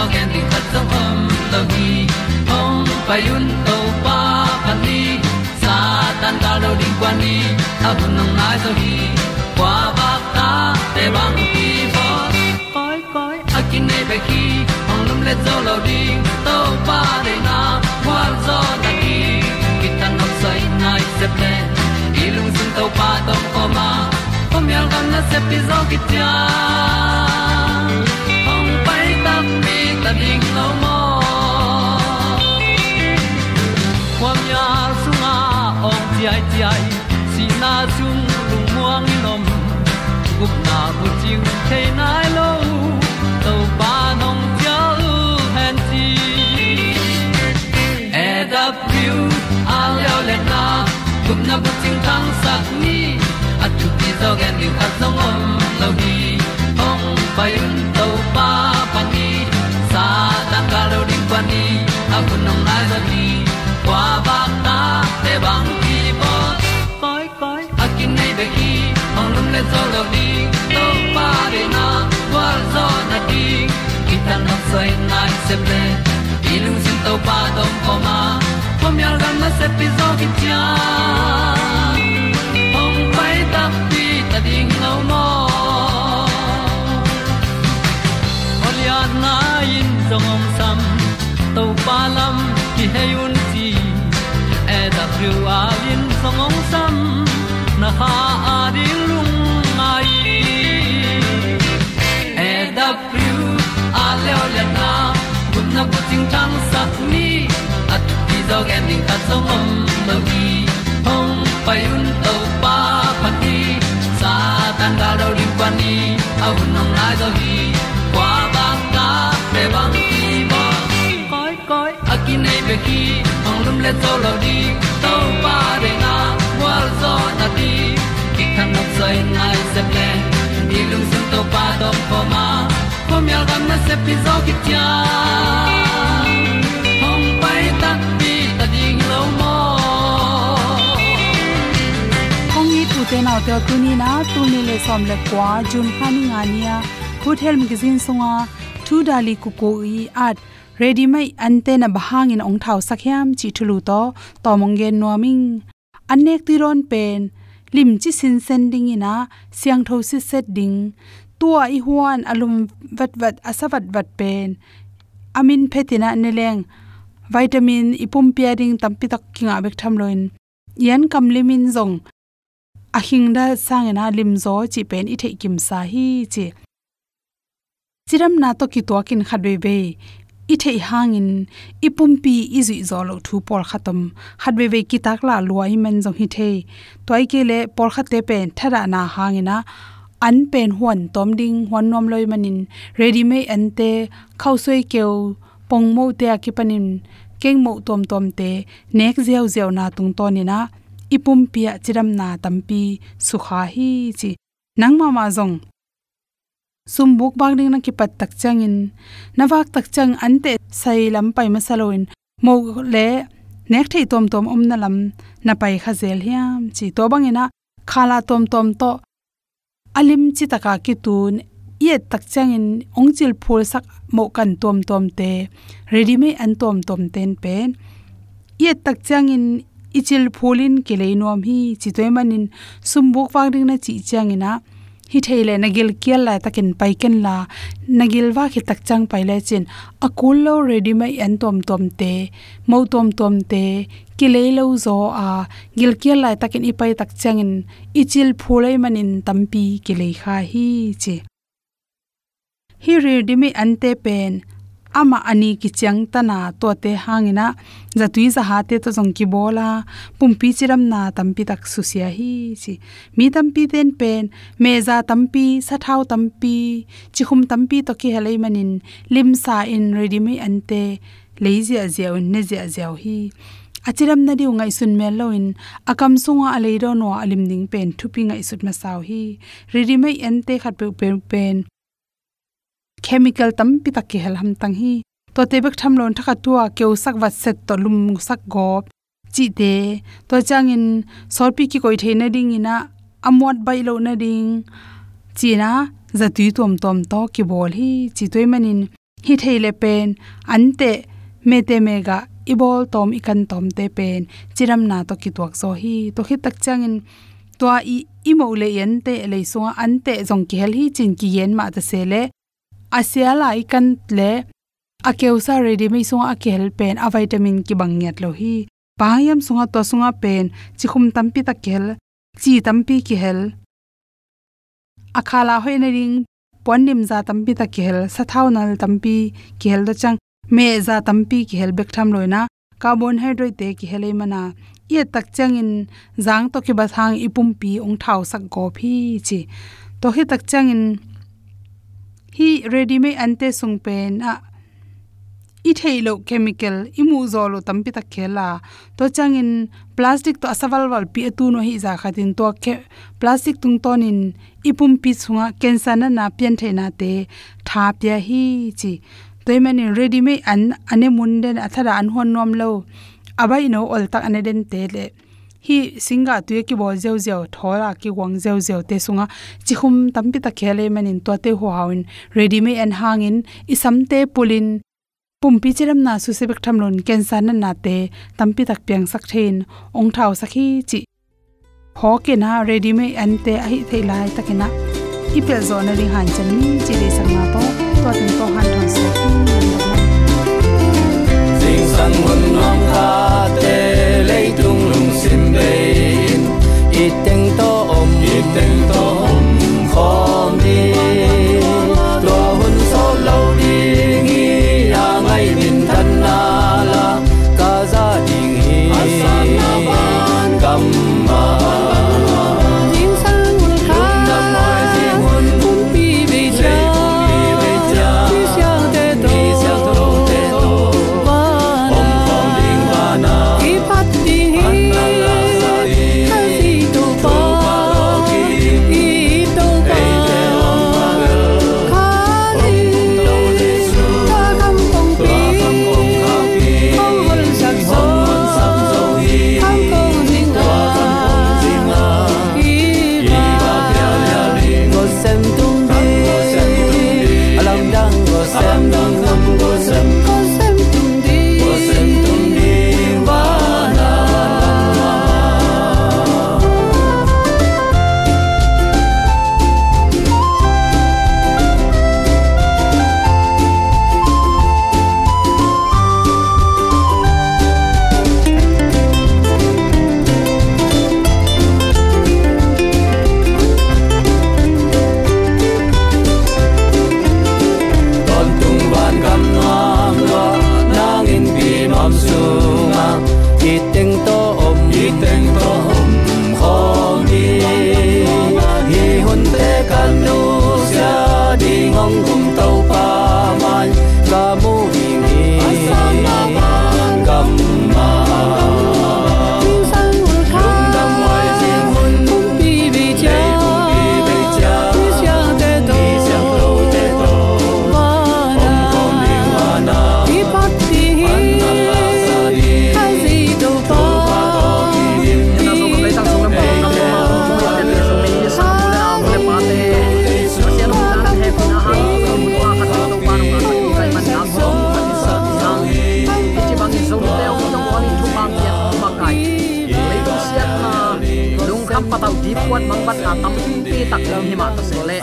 tu pi tình thật di khat zo om lo gi hong pai un to pa pa ni sa tan da lo ding kwan ni. A bu nang mai zo hi kwa ba ta te bang ki bo koi koi a kin nei pe ki ong lum le zo lo ding to pa de na kwa zo na ki ki tan nok sai nai se ple i lung sun to pa tom ko ma. Pom yal gam na se pi zo ki ta ding lo mo kwam ya sunga ong ti ai ti ai si na chung lu muang ni nom gup na bu ting te nai lo to pa nong pia lu han ti e da pru a leo le na gup na bu ting tang sat ni at tu ti zo gen ni at song om lo ni ong pai un to pa pa ni pa ni a bu nong lai za ni kwa ba ta te bang ki bo koi koi a kin nei be ki ong lum le zo lo di to pa de na kwa zo na di ki ta na sai nai se ple i lung sin to pa dong ko ma. Pom yal gam na se pi zo ki tia ong pai ta pi ta ding lo mo Olia na in zong om sam to pa lam ki hay un ti e da thru a lin song ong sam na ha a di lung mai e da thru a le o le na kun na ko ting tang sat ni at ti dog ending ta song om no gi hong pai un to pa pa ti sa tan ga do ri pa ni. Au nong lai do gi ki ong lum le to lo di to pa de na wa zo na di ki kan nok sai nai se ple ni lung sun to pa do po ma po mi al gam na se pi zo ki tia hong pai ta pi ta ding lo mo kong i tu te nau te tu ni na tu ni le som le kwa jun khani nga nia good health magazine songa thu dali ku ko i at ready mai ante na bahang in ong thau sakhyam chi thulu to tomongge gen anek tiron pen, lim chi sin sending ina, siang tho si set ding. Tua i huan alum vat vat asavat vat pen. Amin phetina neleng, vitamin ipum pairing tampi tak kinga bek tham loin. Yan kam limin zong a hing da sangena lim zo chi pen i the kim sa hi chi. Chiram na to ki to kin khatbe be i thei hangin i pumpi i zui zo lo thu por khatam khatbe be ki tak la luai men jong hi the toy ke le por khate pen thara na hangina. An pen huan tom ding huan nom loi manin. Ready me ante khausoi keu pongmo te akipanin kengmo tom tom te, nek zeu zeu na tung to ni na ipum pia chiram na tampi sukha hi chi. Nangma ma zong sumbuk bang ding na ki pat tak chang changin nawak tak chang ante sai lam pai ma saloin mo le nek thei tom tom om na lam na pai kha zel hiam. Chi to bang ina khala tom tom to alim chi taka ki tun. Ye tak chang in ong chil phul sak mo kan tom tom te. Ready me an tom tom ten pen. Ye tak chang in ichil phulin kelei nom hi. Chi toy manin sumbuk wang ding na chi chang ina hi theile nagil kial la takin paiken la, nagil wa khi tak chang paile chin akul lo ready mai an tom tom te mo tom tom te, kilei lo zo a, gil kial la takin i pai tak changin ichil phulei manin tampi kilei kha hi che hi ready mai ante pen ama ani ki chang tana to te hangina. Zatui za ha te to jong ki bola pumpi chiram na tampi tak susia hi chi. Mi tampi ten pen. Me za tampi sa thau tampi. Chi khum tampi to ki helai manin. Lim sa in ready me ante. Lazy a zia un, ne zia zia hi. Achiram na diu ngai sun mel loin akam sunga alei ro no alim ding pen. Thupi ngai sut ma saw hi. Ready me ante khat pe pen chemical tam pi tak ki hel ham tang hi. To te bek tham lon thaka tua keu sak wat set to lum sak go chi de to changin sor pi ki koi theina ding ina amwat bai lo na ding. Chi na za tu tom tom to ki bol hi. Chi toy manin hi theile pen. Ante me te me ga, ibol tom ikan tom te pen. Chiram na to ki tuak zo hi. To hi tak changin to i imo le yen te le so ante zong ki hel hi chin ki yen ma ta se le asiala ikan le akeusa ready me sunga akel pen, a vitamin ki bangyat lo hi. Pahayam sunga to sunga pen chikhum tampi ta kel chi tampi ki hel. Akhala hoina ring ponnim za tampi ta kel sathawnal tampi ki hel da chang, me za tampi ki hel bek tham loina carbon hydrate te ki helei mana. Ye tak changin zang to ki ba thang ipum pi ong thau sak go phi chi. To hi tak changin hi ready me ante sung pen a ah, i thailo chemical, imu zolo tampi ta khela to changin plastic to asawal wal pi tu no hi za khatin to ke plastic tung tonin ipum pi chunga cancer na na pian theina te. Tha pya hi chi. Toy mani ready me an, ane mun den athara an hon nom lo. Abai no ol tak ane den te le hi singa tu ki bo zeu zeu thola ki wang zeu zeu te sunga. Chi khum tampi ta khele manin to te ho hawin ready me en hangin isam te pulin. Pumpi chiram na su sebek tham lon cancer na na te tampi tak piang sak thein ong thau sakhi chi. Ho ke na, ready me and te ai hi thei lai takena ipel zo na ri han chan mi, chi le sang na to to tin to han thon sa sing sang hun nong kha te lấy bein ít tiếng to om ít tiếng to mi kwat mang bat na tam pi tak lam hi ma ta se le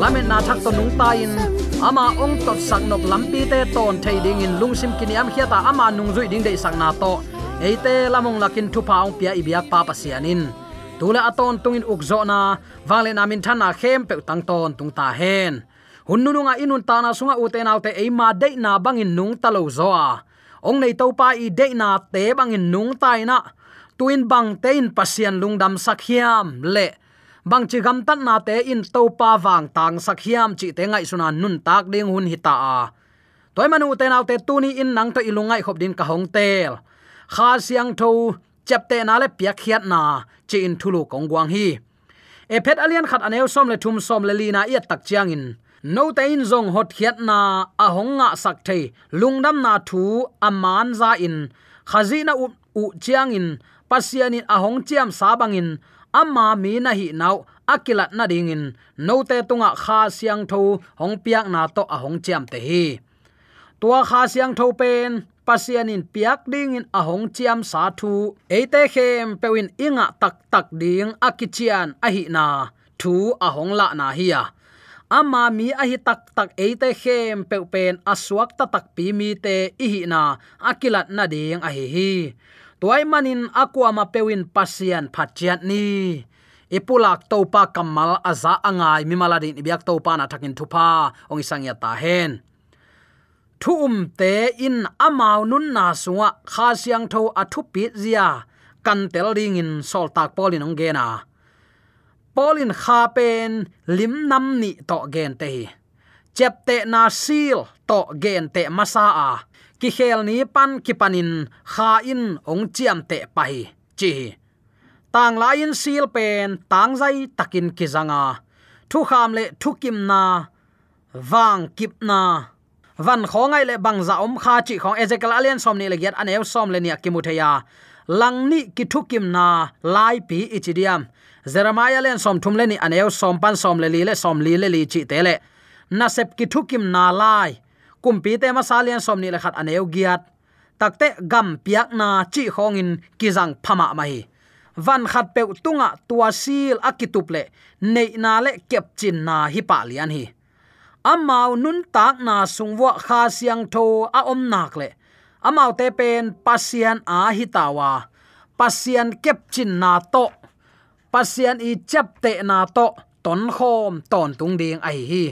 lamen na thak to nung ta in. Ama ong tot sak nop lampi te ton thei ding in lungsim kiniam khiata ama nung zui ding dei sang na to. Eite lamong lakin thu pa ong pia ibiak pa pasianin tula aton tungin ukzo na. Wale na min thana khem pe tang ton tung ta hen hunnu nga inun ta na sunga uten autte e ma de na bangin nung talo zo a ong nei to pa i de na te bangin nung tai na tuin bang te in pasian lungdam sakhiam le. Bang chi gam tan na te in to pa wang tang sakhiam chi te ngai suna nun tak ding hun hita a. Toy manu te nau te tuni in nang to ilungai khop din ka hong tel. Kha siang tho chap te na le pia khiat na, chi in thulu kong gwang hi. E phet alian khat aneu som le thum som le lina ya tak chiang in. No te in zong hot khiat na, a honga sak thei. Lungdam na thu aman za in. Khazina u u chiang in pasianin ahong chiam sabangin ama mi na hi nau, akilat na dingin. Note no te tunga kha siang tho, hong piak na to ahong chiam te hi. Tua kha siang tho pen, pasianin piak dingin ahong chiam sa thu. Eite khem pewin inga tak tak ding akichian ahi na. Thu ahong la na hi ya. Ama mi ahi tak tak eite khem pe pen aswak ta tak pi mi te ihi na, akilat na ding ahi hi tuai manin akwa ma pewin pasian phachiat ni. Ipulak topa kamal aza angai mi maladi ni biak topa na thakin thupa ong isang ya ta hen. Thum te in amau nun na sunga, kha siang tho athu pi zia. Kan tel ding in sol tak polin ong gena. Polin kha pen lim nam ni to gen te hi chepte na sil to gen te masa a. Ki khel ni pan ki panin, kha in ong chiam te pai chi. Tang lain sil pen, tang zai takin ki zanga. Thu kham le thu kim na wang kip na. Van khongai le bang za om kha chi khong. Ezekiel alien som ni le get anew som le ni akimutheya lang ni ki thukim na, lai pi ichidiam jeremiah len som thum le ni anew som, pan som le li le som li le li chi te le na sep ki thukim na lai. Kumpi te ma salian som ni le khat anew giat. Takte gam piak na chi khongin kizang phama mai van khat pe tunga tua sil akituple nei na le kep chin na hi pa lian hi. Amao nun tak na sungwa kha siang tho a om nak le. Amao te pen pasian a hitawa pasian kep chin na to. Pasian i chap te na to. Ton khom, ton tung ding ai hi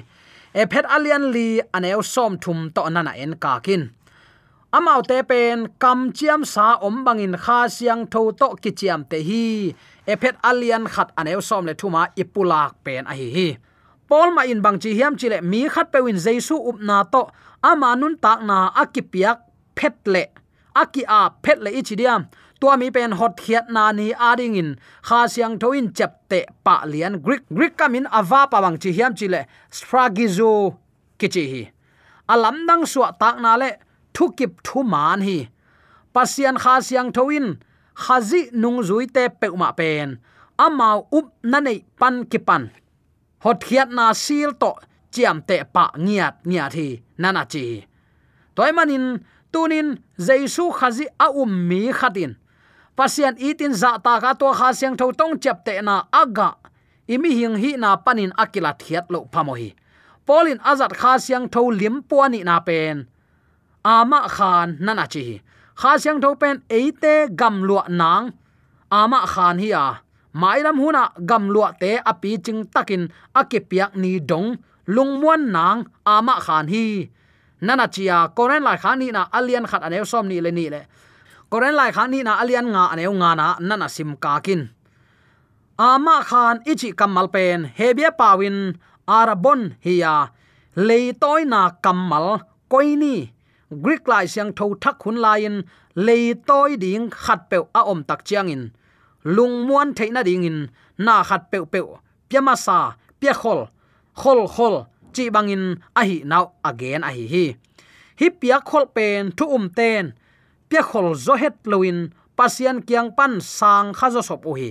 e phet alian li aneu som thum to nana en ka kin. Amau te pen, kam chiam sa om bangin kha siang tho to ki chiam te hi. E phet alian khat aneu som le thuma ipulak pen a hi hi. Pol ma in bang chi hiam chile mi khat pe win jesu up na to ama nun tak na akipiak phet le. Aki a phet le ichidiam tua mi pen hot khiat na ni ading in, kha siang thoin chap te pa lian, greek greek kamin ava pa bang chi hiam chile stragizo kichi hi. Alam dang suwa tak na le, thu kip thu man hi. Pasian kha siang thoin khazi nung zui te pe ma pen. Amau up na nei pan kipan hot khiat na sil to chiam te pa ngiat ngiat hi nana chi. Toy manin tunin jaisu khazi a um mi khatin pasian itin za ta ka to kha siang tho tong chap te na aga imi hing hi na panin akila thiat lo phamo hi polin azat kha siang tho lim puani na pen. Ama khan nana chi kha siang tho pen eite gam lua nang. Ama khan hi a. Mailam huna gam lua te api ching takin akipiak ni dong. Lungmuan nang ama khan hi. Nana chia koren lai khan ni na alien khat anew som ni le ni le koren lai khan ni na alian nga anew nga na nana sim ka kin. Ama khan ichi kamal pen hebia pawin arabon hiya leitoi na kamal koini greek lai siang tho thak hun lain leitoi ding khat pe a om tak chiang in. Lung muan theina ding in, na khat pe pe pyama sa pya khol. Khol khol, chi bangin ahi now again ahi hi hi. Hi pia khol pen thu um ten pia khol zo het loin pasian kiang pan sang kha zo sop uhi.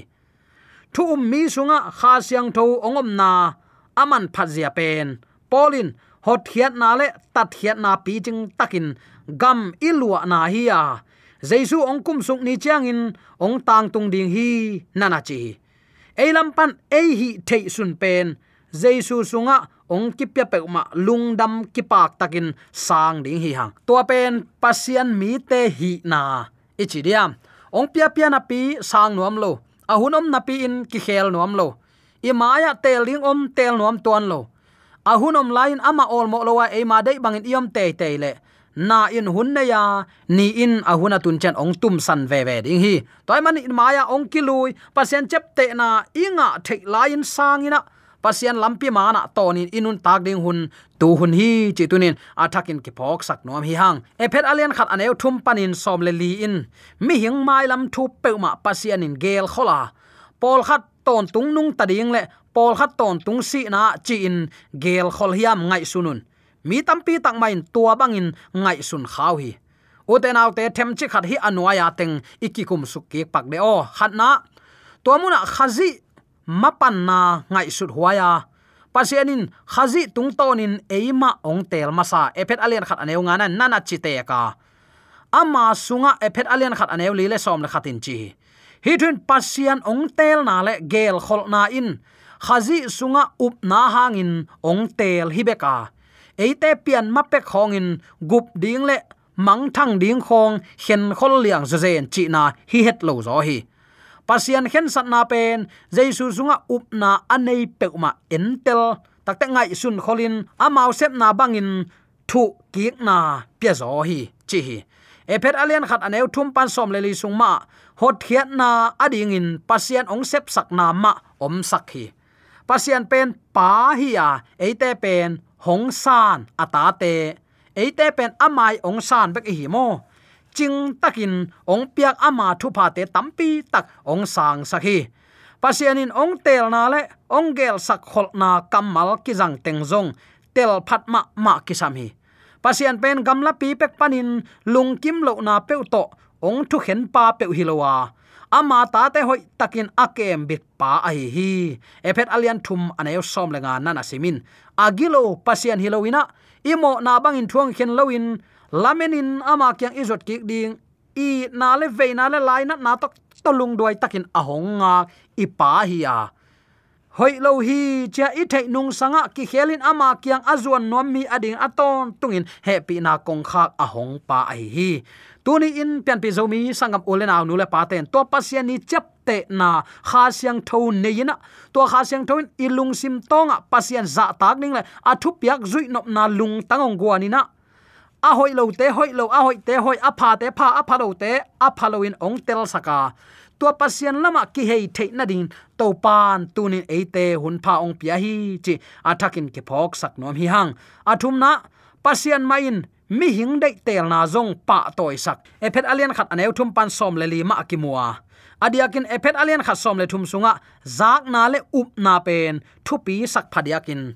Thu um mi sunga kha siang tho ongom na aman phazia pen. Polin hot hiat na le, tat hiat na pi jing takin gam ilua na hi ya. Jaisu ongkum sung suk ni chang in, ong tang tung ding hi nana chi. Eilam pan ei hi thei sun pen. Jaisu sunga ong ki pya pe ma lungdam ki pak takin sang ding hi hang. To pen pasian mi te hi na. Ichidiam ong pia pia na pi sang nuam lo. A hunom na pi in ki khel nuam lo. I maya tel ding om tel nuam tuan lo. A hunom lain ama ol mo lo wa e ma dei bangin iom te te le. Na in hun ne ya, ni in a huna tun chen ong tum san ve ve ding hi. Toy man in maya ong ki lui, pasien chep te na inga thek lain sang ina pasian lampi mana tonin inun takding hun, tu hun hi chi tunin athakin ki phok sak nom hi hang. Ephet alian khat aneu thum panin som le li in. Mi hing mai lam thu pe ma pasian in gel khola. Pol khat ton tung nung tading le. Pol khat ton tung si na chi in gel khol hiam ngai sunun. Mi tampi tak main tua bangin ngai sun khaw hi. Uten autte them chi khat hi anwaya teng. Ikikum suk ki pak de o. Khat na. To muna khazi mapan na ngai sut huaya. Pasianin khazi tung tonin eima ong tel masa. Epet alian khat aneu ngana nana chite ka ama sunga ephet alian khat aneu lile som le khatin chi. Hi thun pasian ong tel na le gel khol na in. Khazi sunga up na hangin ong tel hibeka. Eite pian mape khongin gup ding le mang thang ding khong hen khol liang zen chi na hi het lo zo hi pasian hen sat na pen, jaisu sunga up na anei peuma entel takte ngai sun kholin amau sep na bangin, thu kiek na pia hi, chi hi. Ephet alian khat aneu thum pan som le li sung ma, hot khiat na ading in pasian ong sep sak na ma om sak hi. Pasian pen pa hi ya eite pen hong san ata te. Eite pen amai ong san bek hi mo ching takin ong piak ama thu pha te tampi tak ong sang sakhi. Pasianin ong tel na le ong gel sak khol na kamal ki jang teng zong, tel phat ma ma ki sam hi. Pasian pen gamla pi pek panin lung kim lo na pe to ong thu khen pa pe hilowa ama ta te hoi takin akem bit pa ai hi ephet alian thum aneu som lenga nana simin. Agilo pasian hilowina imo na bangin thuang khen loin lamenin ama kyang izot ki ding. I na le ve na le lai na na to tolung duai takin ahonga ipa hi a. Hoi lo hi cha i thei nung sanga ki khelin ama kyang azuan nom mi ading aton tungin happy na kong khak ahong pa ai hi. Tuni in pian pi zomi sangam ulen nu le paten to pasian ni chap te na kha siang tho neina to kha siang tho ilung sim tonga pasian za tak ning le athu piak zui nop na lung tangong guanina a hoi lo te hoi lo a hoi te hoi a pha te pha a pha lo te a pha lo in ong tel saka. Tua pasian lama ki hei the na din, to pan tunin eite hun pha ong pia hi chi. Athakin ke phok sak nom hi hang. Athum na, pasian main mi hing dei tel na zong pa toy sak. Ephet alian khat aneu thum pan som le li ma ki muwa adiakin ephet alian khat som le thum sunga, zak na le up na pen thupi sak phadiakin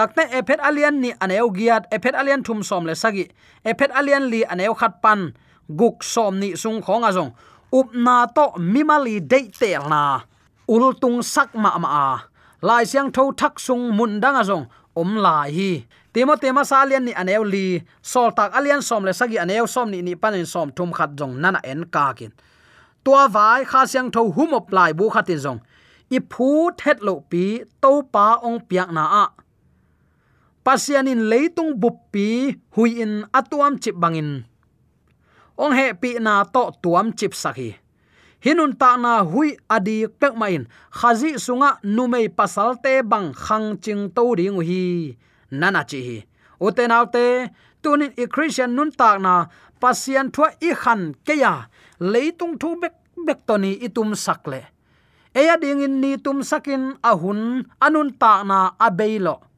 takte ephet alian ni aneu giat, ephet alian thum som le sagi. Ephet alian li aneu khat pan, guk som ni sung khong azong up na to mimali dei tel na. Ul tung sak ma ma a. Lai siang tho thak sung mun dang azong om lai hi. Tema tema alien ni aneu li, sol tak alian som le sagi aneu som ni ni panin som thum khat jong nana en ka kin. Tua vai kha siang tho hum op lai bu khatin jong i phu thet lo pi, to pa ong piak na a pasianin leitung buppi huiin atuam chip bangin. Ong he pi na to tuam chip saki. hinun ta na hui adi pek main. Khazi sunga numei pasalte bang khang ching to ding hi. Nana chi hi. Uten autte tunin i christian nun tak na pasian thwa i khan keya leitung thu bek bek toni itum sakle eya ding in ni tum sakin ahun anun ta na abeilo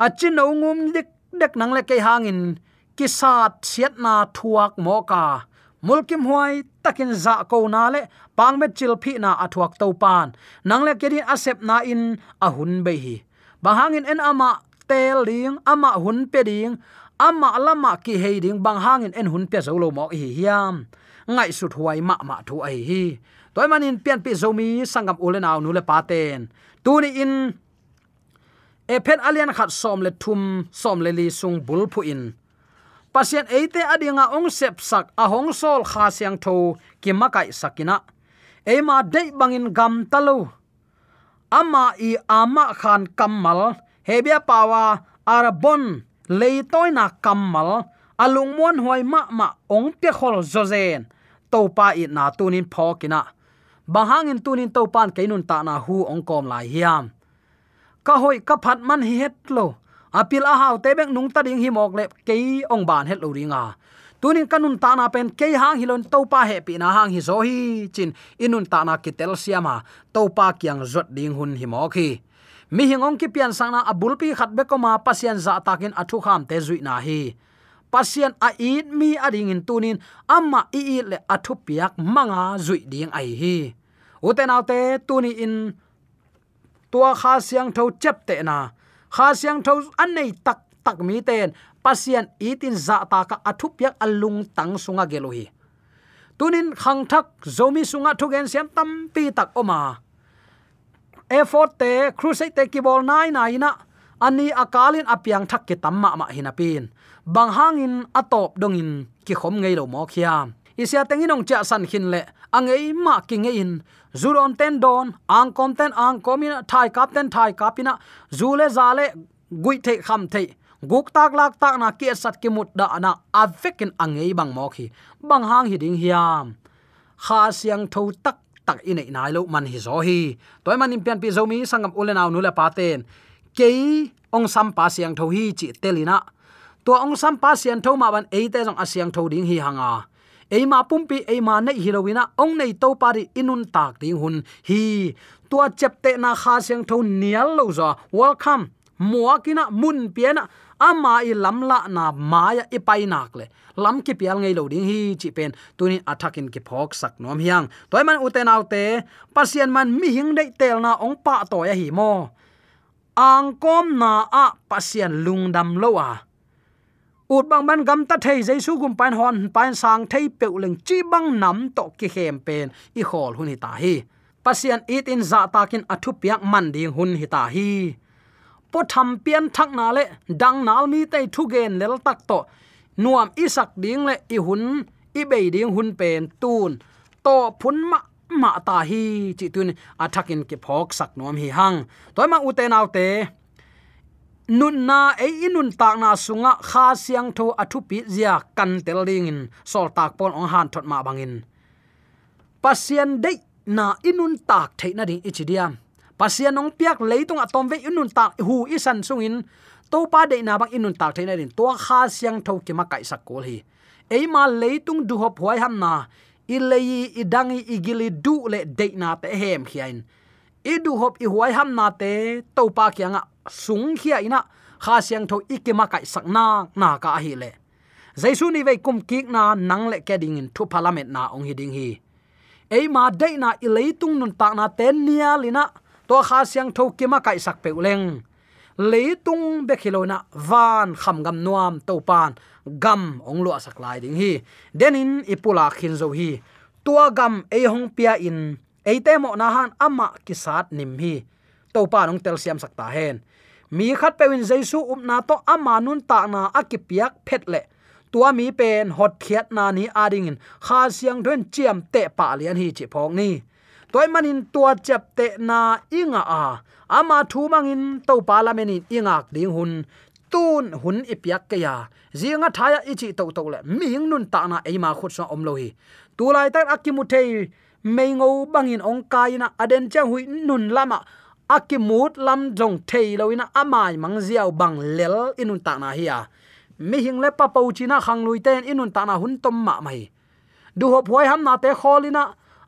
achin ngum dik dek nang le ke hangin. Kisat siat na thuak mo ka. Mulkim huai takin za ko na le. Pangmet chil phi na athuak to pan. Nang le kedin asep na in ahun be hi. Bahangin en ama tel ding ama hun pe ding, ama lama ki he ding. Bang hangin en hun pe zo lo mo hi hiam. Ngai sut huai ma ma thu ai hi. Toy manin pian pi zomi sangam ulen aw nu le paten tu ni in e phen alian khat som le thum, som le li sung bul phu in. Pasien eite adinga ong sep sak a hong sol kha siang tho, ki makai sakina. Ema dei bangin gam talo. Ama i ama khan kamal hebia pawa arbon leitoina kamal alung mon hoi ma ma ong pe khol zozen. Topa i na tunin phokina. Bahangin tunin topan keinun ta na hu ong kom lai hiam ka hoi ka phat man hi het lo. Apil a haw te bek nung ta ding hi mok le ke ong ban het lo ringa. Tunin kanun ta na pen ke hang hilon to pa he pi na hang hi zo hi chin. Inun ta na ki kitel siama to pa kyang zot ding hun hi mok hi. Mi hing ong ki pian sang na abul pi khat be ko ma pasian za takin athu kham te zui na hi. Pasien a it mi a ding in tunin, amma i i le athu piak manga zui ding ai hi. Uten autte tuni in tua kha siang tho chep te na. Kha siang tho an nei tak tak mi ten pasian itin za ta ka athup yak alung tang sunga gelohi tunin khang thak zomi sunga thugen siam tam pi tak oma. Effort te, crusade te ki bol nai nai na ani akalin apiang thak ki tamma ma hinapin bang hangin atop dongin ki khom ngei lo mo khiam isia tenginong cha san khin le. Angei ma ki e in. Zuron ten don, ang kom ten, ang komina thai kap ten, thai kapina zule zale gui the kham the guk tak lak tak na ki sat ki mut da na. Avekin angei bang mo khi bang hang hi ding hiam. Kha siang tho tak tak in nai lo man hi zo hi. Toy man im pian pi zo mi, sangam ulenaw nu le paten ke ong sam pa siang tho hi chi telina to ong sam pa siang tho ma ban e te jong asiang tho ding hi hanga eima pumpi, eima nei hilowina ong nei to pari inun tak ding hun. Hi, tua chepte na kha siang tho nial lo zo welcome. Muakina mun piana ama i lamla na maya i pai nak le. Lam ki pial ngei lo ding hi, chi pen. Tuni attackin ki phok sak nom hiang. Toy man uten autte, pasien man mi hing dei tel na ong pa to ya hi mo. Ang kom na a pasien lungdam lo a ut bang ban gam ta thei jaisu gum pan hon pan sang thei peuleng chi bang nam to ki hem pen i khol hun hi ta hi. Pasian it in dạ za takin athu piak man ding hun hi ta hi. Po tham pian thak na le dang nal mi tai thu gen lel tak to nuam isak ding le i hun i be ding hun pen tun to phun ma ma ta hi chi tun athakin ke phok sak nuam hi hang toy ma uten autte nun na e inun tak na sunga kha siang tho athu pi zia kan tel ding in. Sol tak pon ong han thot ma bangin pasien de na inun tak theina ding ichidiam pasien ong piak leitung atom ve inun tak hu isan sungin to pa de na bang inun tak theina din to kha siang tho ki ma kai sakol hi. Ei ma leitung du hop huai ham na. I lei i dangi i gili du le de na te hem hiain i du hop i huai ham na te, to pa kyanga sung khia ina kha siang tho ikima kai sakna na ka hi le jaisu ni ve kum kik na nang le ke ding in thu parliament na ong hi ding hi ei ma de na i leitung nun ta na ten nia lina to kha siang tho kima kai sak pe uleng leitung be khilona van kham gam nuam to pan gam ong lo sak lai ding hi denin ipula khin zo hi tua gam ei hong pia in eite mo na han ama kisat nim hi to pa nong tel siam sakta hen mi khat pewin jaisu up na to ama nun ta na akipiak phet lệ, tua mi pen hot khiat na ni ading in. Kha siang thon chiam te pa lian hi chi phong ni. Toy manin tua chap te na inga a. Ama thu mangin to parliament in inga ding hun. Tun hun ipiak ke ya. Zinga thaya ichi to to le. Ming nun ta na ema khut sa om lo hi. Tu lai tak akimu thei. Mei ngo bangin ong kaina aden cha hui nun lama akimut lam jong thei loina amai mang ziaw bang lel inun ta na hiya mi hing le pa pau china khang lui ten inun ta na hun tom ma mai. Du hop hoi ham na te kholina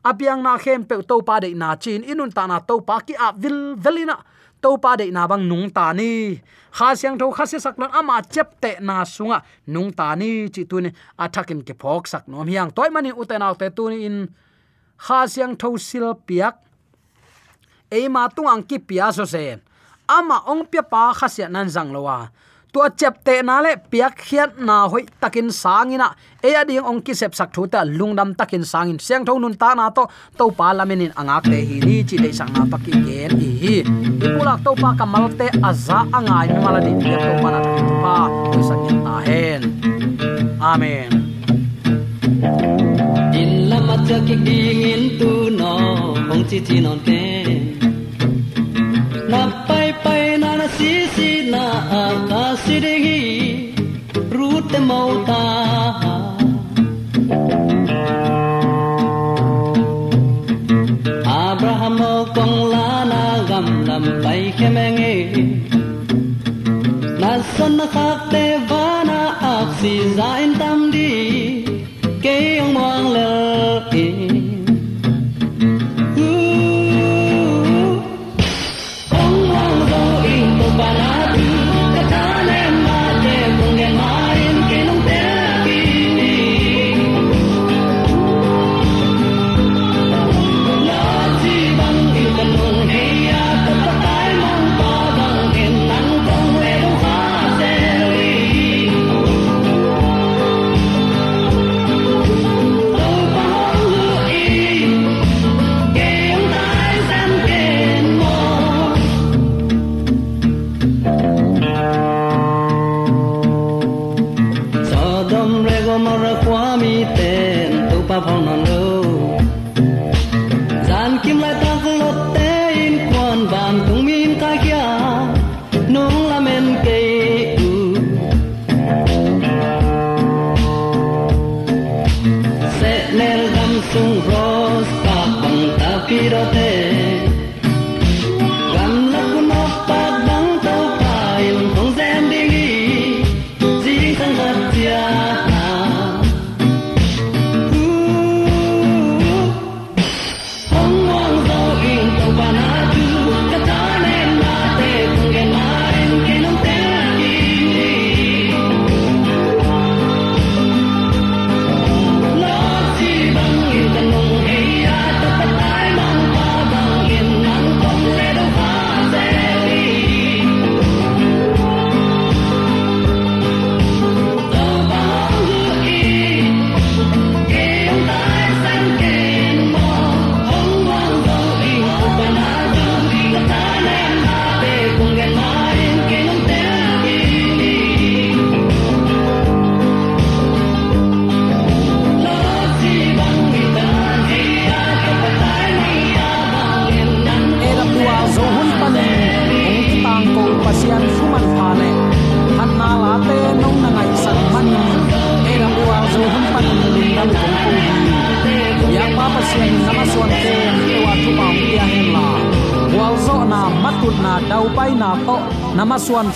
apiang na khem pe to pa de na chin inun ta na to pa ki a vil velina to pa de na bang nung ta ni. Kha siang tho kha se sak lan ama chep te na sunga. Nung ta ni chi tu ni. Athakin ke phok sak nom hiang. Toy mani uten te tu ni in. Kha siang tho sil piak eima tungang ki pia so sen ama ong pia pa khasia nan jang lowa tua chep te na le piak khiat na hoi takin sangina. E ading ong ki sep sak thu ta lungdam takin sangin. Siang thon nun ta na to to pa lamin in anga te hi ni chi de sang na pa ki gen hi hi. Ipulak to pa kamal te aza angai mala di to pa na pa. Tu sak ta hen. Amen in la ma cha ki ding in tu no hong chi chi non te na pai pai na na si si na a ka si de hi ru te mau ta. Abraham kong la na gam lam pai khemenge na son na khak te vana aksi zain tam di Tenta que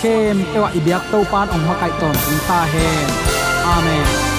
khem ewa ibyak to pan ong ma kai ton ta hen amen